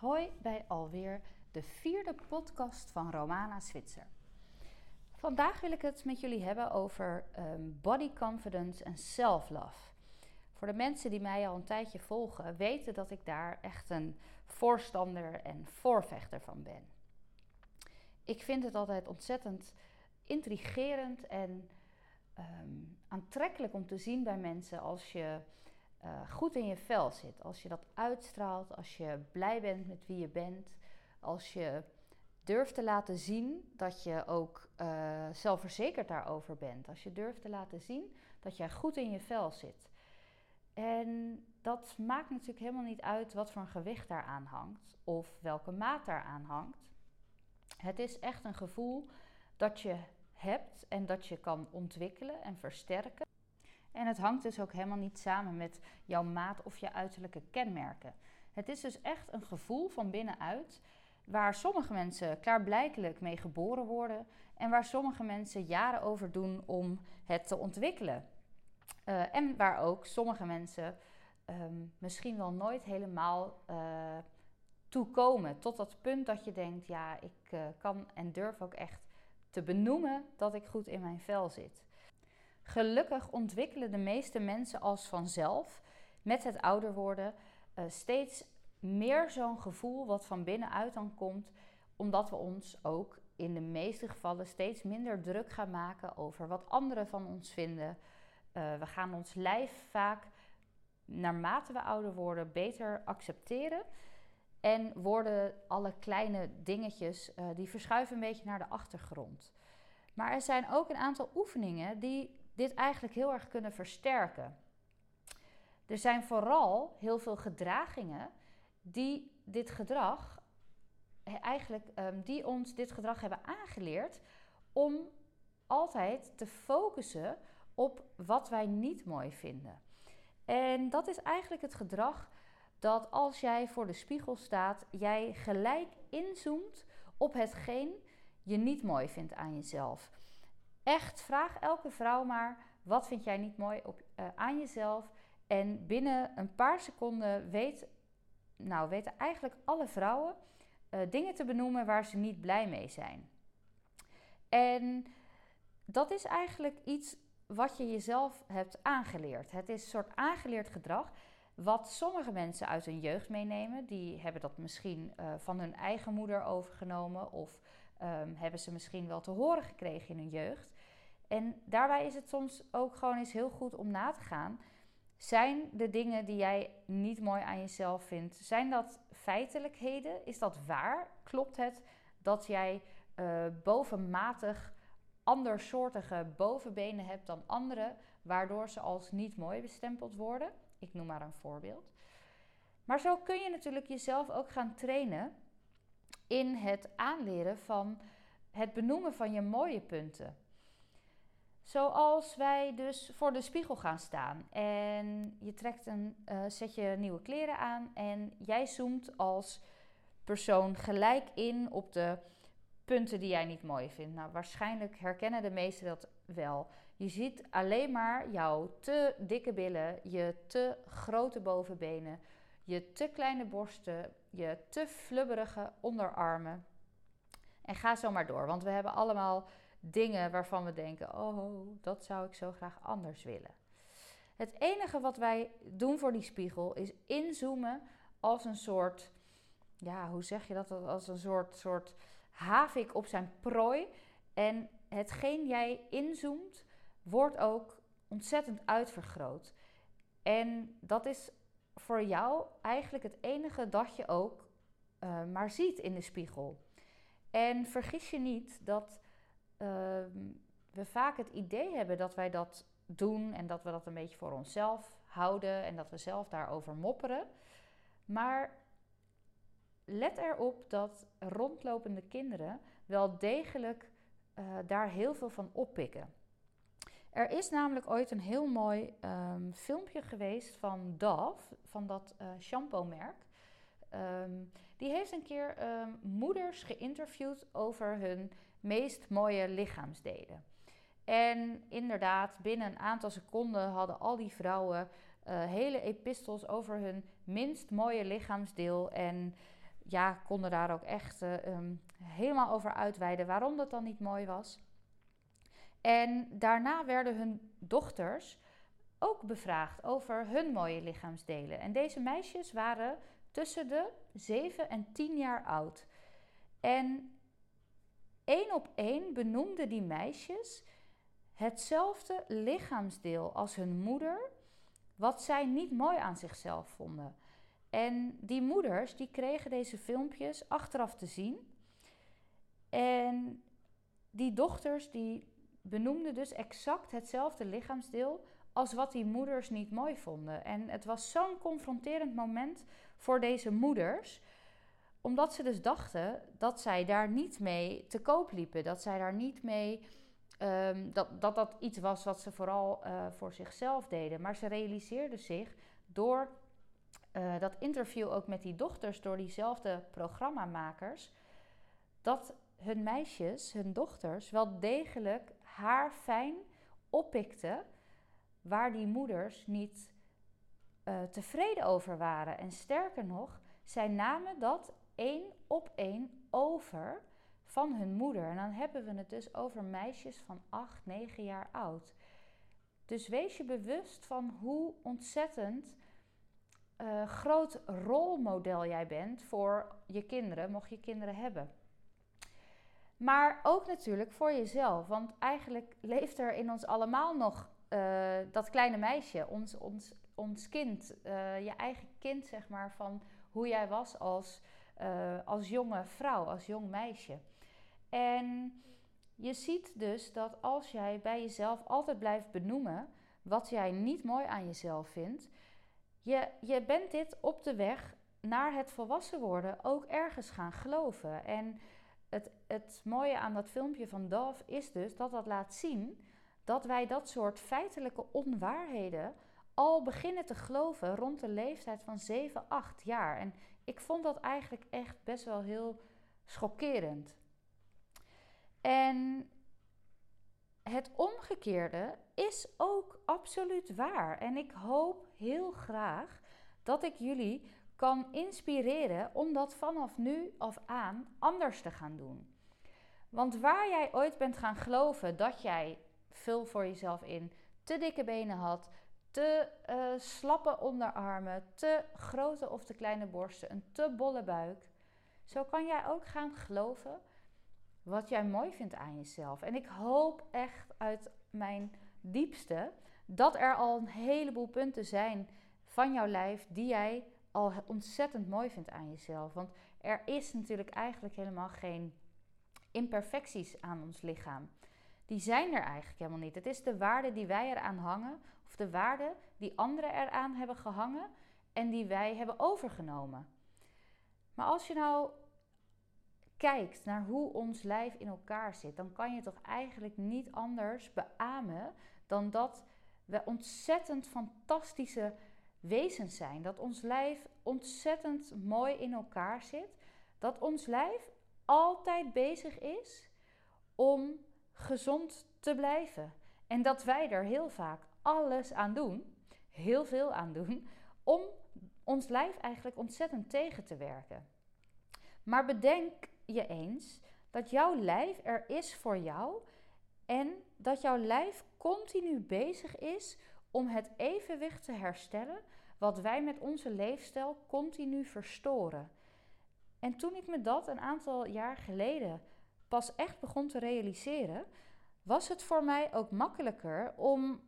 Hoi bij alweer de vierde podcast van Romana Switzer. Vandaag wil ik het met jullie hebben over ehm, body confidence en self-love. Voor de mensen die mij al een tijdje volgen, weten dat ik daar echt een voorstander en voorvechter van ben. Ik vind het altijd ontzettend intrigerend en ehm, aantrekkelijk om te zien bij mensen als je uh, goed in je vel zit. Als je dat uitstraalt, als je blij bent met wie je bent, als je durft te laten zien dat je ook uh, zelfverzekerd daarover bent. Als je durft te laten zien dat jij goed in je vel zit. En dat maakt natuurlijk helemaal niet uit wat voor een gewicht daaraan hangt of welke maat daaraan hangt. Het is echt een gevoel dat je hebt en dat je kan ontwikkelen en versterken. En het hangt dus ook helemaal niet samen met jouw maat of je uiterlijke kenmerken. Het is dus echt een gevoel van binnenuit waar sommige mensen klaarblijkelijk mee geboren worden en waar sommige mensen jaren over doen om het te ontwikkelen. Uh, en waar ook sommige mensen um, misschien wel nooit helemaal uh, toekomen tot dat punt dat je denkt, ja, ik uh, kan en durf ook echt te benoemen dat ik goed in mijn vel zit. Gelukkig ontwikkelen de meeste mensen als vanzelf met het ouder worden uh, steeds meer zo'n gevoel wat van binnenuit dan komt, omdat we ons ook in de meeste gevallen steeds minder druk gaan maken over wat anderen van ons vinden. Uh, we gaan ons lijf vaak, naarmate we ouder worden, beter accepteren. En worden alle kleine dingetjes, uh, die verschuiven een beetje naar de achtergrond. Maar er zijn ook een aantal oefeningen die dit eigenlijk heel erg kunnen versterken. Er zijn vooral heel veel gedragingen die dit gedrag, eigenlijk, um, die ons dit gedrag hebben aangeleerd om altijd te focussen op wat wij niet mooi vinden. En dat is eigenlijk het gedrag dat als jij voor de spiegel staat, jij gelijk inzoomt op hetgeen je niet mooi vindt aan jezelf. Echt, vraag elke vrouw maar: wat vind jij niet mooi op, uh, aan jezelf? En binnen een paar seconden weet, nou, weten eigenlijk alle vrouwen uh, dingen te benoemen waar ze niet blij mee zijn. En dat is eigenlijk iets wat je jezelf hebt aangeleerd. Het is een soort aangeleerd gedrag. Wat sommige mensen uit hun jeugd meenemen, die hebben dat misschien uh, van hun eigen moeder overgenomen of um, hebben ze misschien wel te horen gekregen in hun jeugd. En daarbij is het soms ook gewoon eens heel goed om na te gaan. Zijn de dingen die jij niet mooi aan jezelf vindt, zijn dat feitelijkheden? Is dat waar? Klopt het dat jij uh, bovenmatig andersoortige bovenbenen hebt dan anderen, waardoor ze als niet mooi bestempeld worden? Ik noem maar een voorbeeld. Maar zo kun je natuurlijk jezelf ook gaan trainen in het aanleren van het benoemen van je mooie punten. Zoals wij dus voor de spiegel gaan staan en je trekt een uh, setje nieuwe kleren aan en jij zoomt als persoon gelijk in op de punten die jij niet mooi vindt. Nou, waarschijnlijk herkennen de meesten dat wel. Je ziet alleen maar jouw te dikke billen, je te grote bovenbenen, je te kleine borsten, je te flubberige onderarmen. En ga zo maar door, want we hebben allemaal dingen waarvan we denken: oh, dat zou ik zo graag anders willen. Het enige wat wij doen voor die spiegel is inzoomen als een soort, ja, hoe zeg je dat? Als een soort, soort havik op zijn prooi. En hetgeen jij inzoomt, wordt ook ontzettend uitvergroot. En dat is voor jou eigenlijk het enige dat je ook uh, maar ziet in de spiegel. En vergis je niet dat we vaak het idee hebben dat wij dat doen en dat we dat een beetje voor onszelf houden en dat we zelf daarover mopperen. Maar let erop dat rondlopende kinderen wel degelijk uh, daar heel veel van oppikken. Er is namelijk ooit een heel mooi um, filmpje geweest van Dove, van dat uh, shampoo-merk. Um, die heeft een keer moeders geïnterviewd over hun meest mooie lichaamsdelen. En inderdaad, binnen een aantal seconden hadden al die vrouwen uh, hele epistels over hun minst mooie lichaamsdeel. En ja, konden daar ook echt uh, um, helemaal over uitweiden waarom dat dan niet mooi was. En daarna werden hun dochters ook bevraagd over hun mooie lichaamsdelen. En deze meisjes waren tussen de 7 en 10 jaar oud. En één op één benoemden die meisjes hetzelfde lichaamsdeel als hun moeder, wat zij niet mooi aan zichzelf vonden. En die moeders die kregen deze filmpjes achteraf te zien. En die dochters die benoemden dus exact hetzelfde lichaamsdeel als wat die moeders niet mooi vonden. En het was zo'n confronterend moment voor deze moeders, omdat ze dus dachten dat zij daar niet mee te koop liepen, dat zij daar niet mee. Um, dat, dat dat iets was wat ze vooral uh, voor zichzelf deden. Maar ze realiseerden zich door uh, dat interview ook met die dochters, door diezelfde programmamakers, dat hun meisjes, hun dochters, wel degelijk haar fijn oppikten waar die moeders niet uh, tevreden over waren. En sterker nog, zij namen dat één op één over van hun moeder. En dan hebben we het dus over meisjes van 8, 9 jaar oud. Dus wees je bewust van hoe ontzettend uh, groot rolmodel jij bent voor je kinderen, mocht je kinderen hebben. Maar ook natuurlijk voor jezelf, want eigenlijk leeft er in ons allemaal nog uh, dat kleine meisje, ons, ons, ons kind, uh, je eigen kind, zeg maar, van hoe jij was als, uh, als jonge vrouw, als jong meisje. En je ziet dus dat als jij bij jezelf altijd blijft benoemen wat jij niet mooi aan jezelf vindt, je, je bent dit op de weg naar het volwassen worden ook ergens gaan geloven. En het, het mooie aan dat filmpje van Dove is dus dat dat laat zien dat wij dat soort feitelijke onwaarheden al beginnen te geloven rond de leeftijd van 7, 8 jaar. En ik vond dat eigenlijk echt best wel heel schokkerend. En het omgekeerde is ook absoluut waar. En ik hoop heel graag dat ik jullie kan inspireren om dat vanaf nu af aan anders te gaan doen. Want waar jij ooit bent gaan geloven dat jij vul voor jezelf in, te dikke benen had, te uh, slappe onderarmen, te grote of te kleine borsten, een te bolle buik. Zo kan jij ook gaan geloven wat jij mooi vindt aan jezelf. En ik hoop echt uit mijn diepste dat er al een heleboel punten zijn van jouw lijf die jij al ontzettend mooi vindt aan jezelf. Want er is natuurlijk eigenlijk helemaal geen imperfecties aan ons lichaam die zijn er eigenlijk helemaal niet. Het is de waarde die wij eraan hangen, of de waarde die anderen eraan hebben gehangen en die wij hebben overgenomen. Maar als je nou kijkt naar hoe ons lijf in elkaar zit, dan kan je toch eigenlijk niet anders beamen dan dat we ontzettend fantastische wezens zijn. Dat ons lijf ontzettend mooi in elkaar zit. Dat ons lijf altijd bezig is om gezond te blijven. En dat wij er heel vaak alles aan doen, heel veel aan doen, om ons lijf eigenlijk ontzettend tegen te werken. Maar bedenk je eens dat jouw lijf er is voor jou en dat jouw lijf continu bezig is om het evenwicht te herstellen wat wij met onze leefstijl continu verstoren. En toen ik me dat een aantal jaar geleden pas echt begon te realiseren, was het voor mij ook makkelijker om,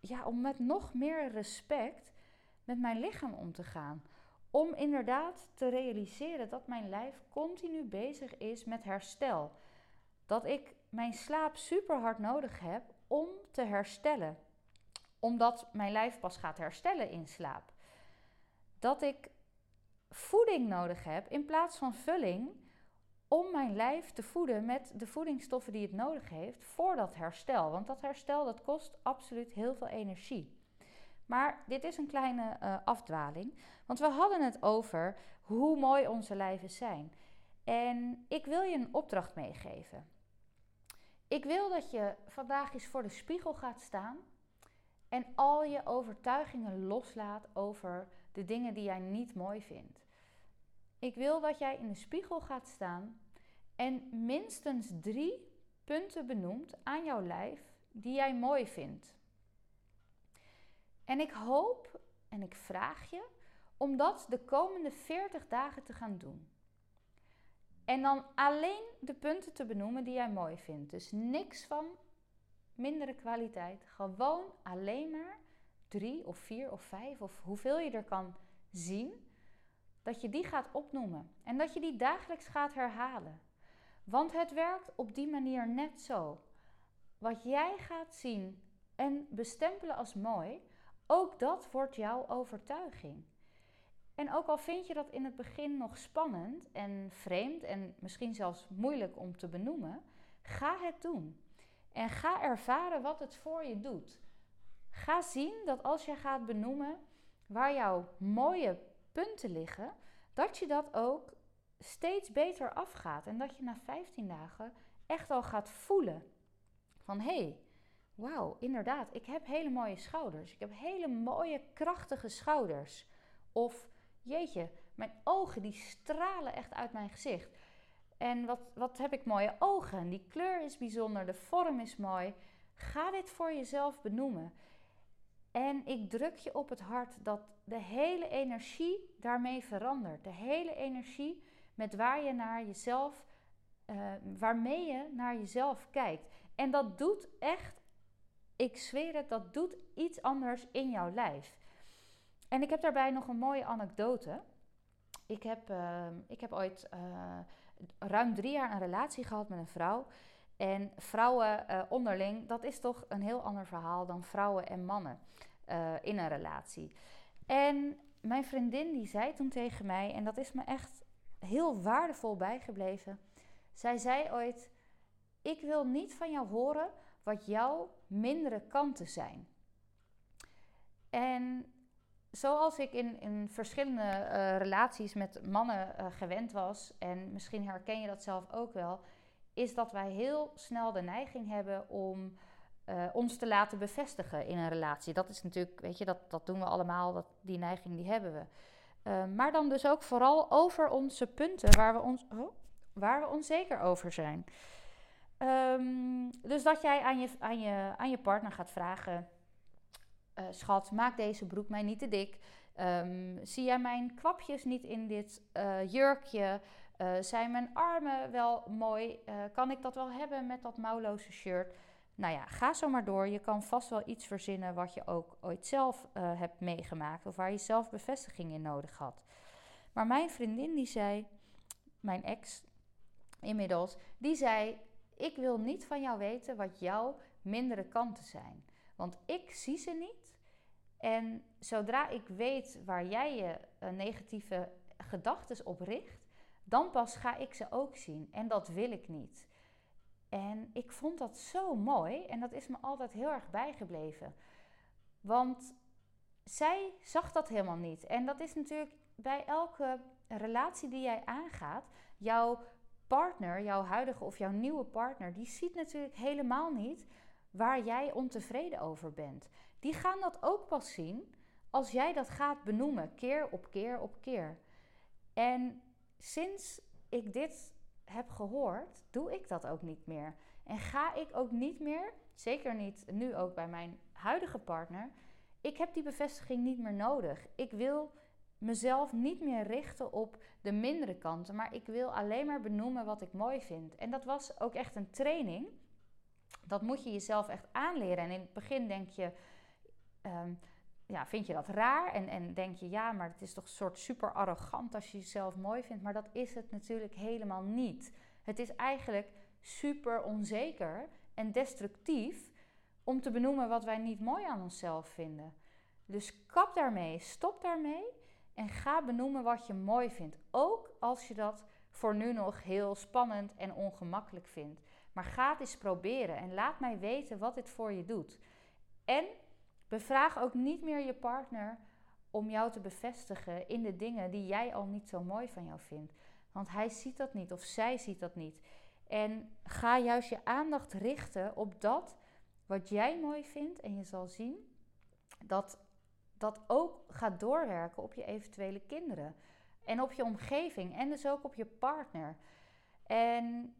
ja, om met nog meer respect met mijn lichaam om te gaan. Om inderdaad te realiseren dat mijn lijf continu bezig is met herstel. Dat ik mijn slaap super hard nodig heb om te herstellen. Omdat mijn lijf pas gaat herstellen in slaap. Dat ik voeding nodig heb in plaats van vulling om mijn lijf te voeden met de voedingsstoffen die het nodig heeft voor dat herstel. Want dat herstel dat kost absoluut heel veel energie. Maar dit is een kleine uh, afdwaling, want we hadden het over hoe mooi onze lijven zijn. En ik wil je een opdracht meegeven. Ik wil dat je vandaag eens voor de spiegel gaat staan en al je overtuigingen loslaat over de dingen die jij niet mooi vindt. Ik wil dat jij in de spiegel gaat staan en minstens drie punten benoemt aan jouw lijf die jij mooi vindt. En ik hoop en ik vraag je om dat de komende 40 dagen te gaan doen. En dan alleen de punten te benoemen die jij mooi vindt. Dus niks van mindere kwaliteit. Gewoon alleen maar drie of vier of vijf of hoeveel je er kan zien. Dat je die gaat opnoemen. En dat je die dagelijks gaat herhalen. Want het werkt op die manier net zo. Wat jij gaat zien en bestempelen als mooi, ook dat wordt jouw overtuiging. En ook al vind je dat in het begin nog spannend en vreemd en misschien zelfs moeilijk om te benoemen, ga het doen. En ga ervaren wat het voor je doet. Ga zien dat als je gaat benoemen waar jouw mooie punten liggen, dat je dat ook steeds beter afgaat. En dat je na 15 dagen echt al gaat voelen van hé, hey, wauw, inderdaad, ik heb hele mooie schouders. Ik heb hele mooie, krachtige schouders. Of jeetje, mijn ogen die stralen echt uit mijn gezicht. En wat, wat heb ik mooie ogen. Die kleur is bijzonder, de vorm is mooi. Ga dit voor jezelf benoemen. En ik druk je op het hart dat de hele energie daarmee verandert. De hele energie met waar je naar jezelf, uh, waarmee je naar jezelf kijkt. En dat doet echt, ik zweer het, dat doet iets anders in jouw lijf. En ik heb daarbij nog een mooie anekdote. Ik heb, uh, ik heb ooit uh, ruim drie jaar een relatie gehad met een vrouw. En vrouwen uh, onderling, dat is toch een heel ander verhaal dan vrouwen en mannen in een relatie. En mijn vriendin die zei toen tegen mij, en dat is me echt heel waardevol bijgebleven. Zij zei ooit: Ik wil niet van jou horen wat jouw mindere kanten zijn. En zoals ik in, in verschillende uh, relaties met mannen gewend was, en misschien herken je dat zelf ook wel, is dat wij heel snel de neiging hebben om uh, ons te laten bevestigen in een relatie. Dat is natuurlijk, weet je, dat, dat doen we allemaal, dat, die neiging die hebben we. maar dan dus ook vooral over onze punten waar we, ons, oh, waar we onzeker over zijn. Um, dus dat jij aan je, aan, je, aan je partner gaat vragen uh, schat, maak deze broek mij niet te dik. Um, zie jij mijn kwapjes niet in dit uh, jurkje? Uh, zijn mijn armen wel mooi? kan ik dat wel hebben met dat mouwloze shirt? Nou ja, ga zo maar door. Je kan vast wel iets verzinnen wat je ook ooit zelf hebt meegemaakt of waar je zelf bevestiging in nodig had. Maar mijn vriendin die zei, mijn ex inmiddels, die zei: Ik wil niet van jou weten wat jouw mindere kanten zijn. Want ik zie ze niet. En zodra ik weet waar jij je negatieve gedachten op richt, dan pas ga ik ze ook zien. En dat wil ik niet. En ik vond dat zo mooi en dat is me altijd heel erg bijgebleven. Want zij zag dat helemaal niet. En dat is natuurlijk bij elke relatie die jij aangaat, jouw partner, jouw huidige of jouw nieuwe partner, die ziet natuurlijk helemaal niet waar jij ontevreden over bent. Die gaan dat ook pas zien als jij dat gaat benoemen, keer op keer op keer. En sinds ik dit heb gehoord, doe ik dat ook niet meer. En ga ik ook niet meer, zeker niet nu ook bij mijn huidige partner, ik heb die bevestiging niet meer nodig. Ik wil mezelf niet meer richten op de mindere kanten, maar ik wil alleen maar benoemen wat ik mooi vind. En dat was ook echt een training dat moet je jezelf echt aanleren. En in het begin denk je, um, ja, vind je dat raar? En, en denk je, ja, maar het is toch een soort super arrogant als je jezelf mooi vindt. Maar dat is het natuurlijk helemaal niet. Het is eigenlijk super onzeker en destructief om te benoemen wat wij niet mooi aan onszelf vinden. Dus kap daarmee, stop daarmee en ga benoemen wat je mooi vindt. Ook als je dat voor nu nog heel spannend en ongemakkelijk vindt. Maar ga het eens proberen en laat mij weten wat dit voor je doet. En bevraag ook niet meer je partner om jou te bevestigen in de dingen die jij al niet zo mooi van jou vindt. Want hij ziet dat niet of zij ziet dat niet. En ga juist je aandacht richten op dat wat jij mooi vindt. En je zal zien dat dat ook gaat doorwerken op je eventuele kinderen. En op je omgeving en dus ook op je partner. En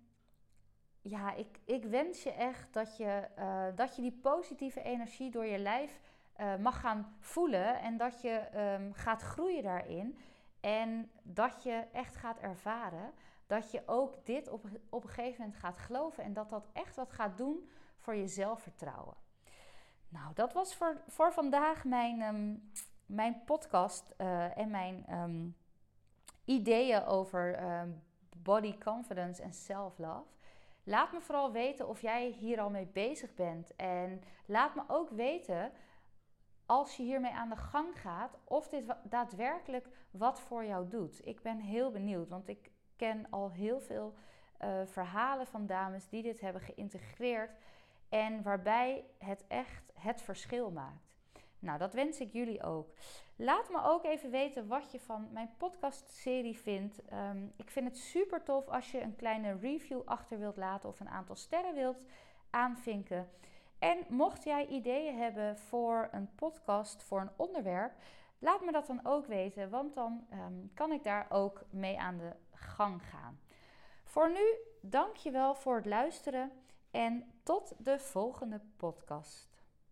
ja, ik, ik wens je echt dat je, uh, dat je die positieve energie door je lijf uh, mag gaan voelen. En dat je um, gaat groeien daarin. En dat je echt gaat ervaren dat je ook dit op, op een gegeven moment gaat geloven. En dat dat echt wat gaat doen voor je zelfvertrouwen. Nou, dat was voor, voor vandaag mijn, um, mijn podcast uh, en mijn um, ideeën over body confidence en self-love. Laat me vooral weten of jij hier al mee bezig bent. En laat me ook weten, als je hiermee aan de gang gaat, of dit daadwerkelijk wat voor jou doet. Ik ben heel benieuwd, want ik ken al heel veel uh, verhalen van dames die dit hebben geïntegreerd. En waarbij het echt het verschil maakt. Nou, dat wens ik jullie ook. Laat me ook even weten wat je van mijn podcastserie vindt. Um, ik vind het super tof als je een kleine review achter wilt laten of een aantal sterren wilt aanvinken. En mocht jij ideeën hebben voor een podcast, voor een onderwerp, laat me dat dan ook weten, want dan um, kan ik daar ook mee aan de gang gaan. Voor nu, dank je wel voor het luisteren en tot de volgende podcast.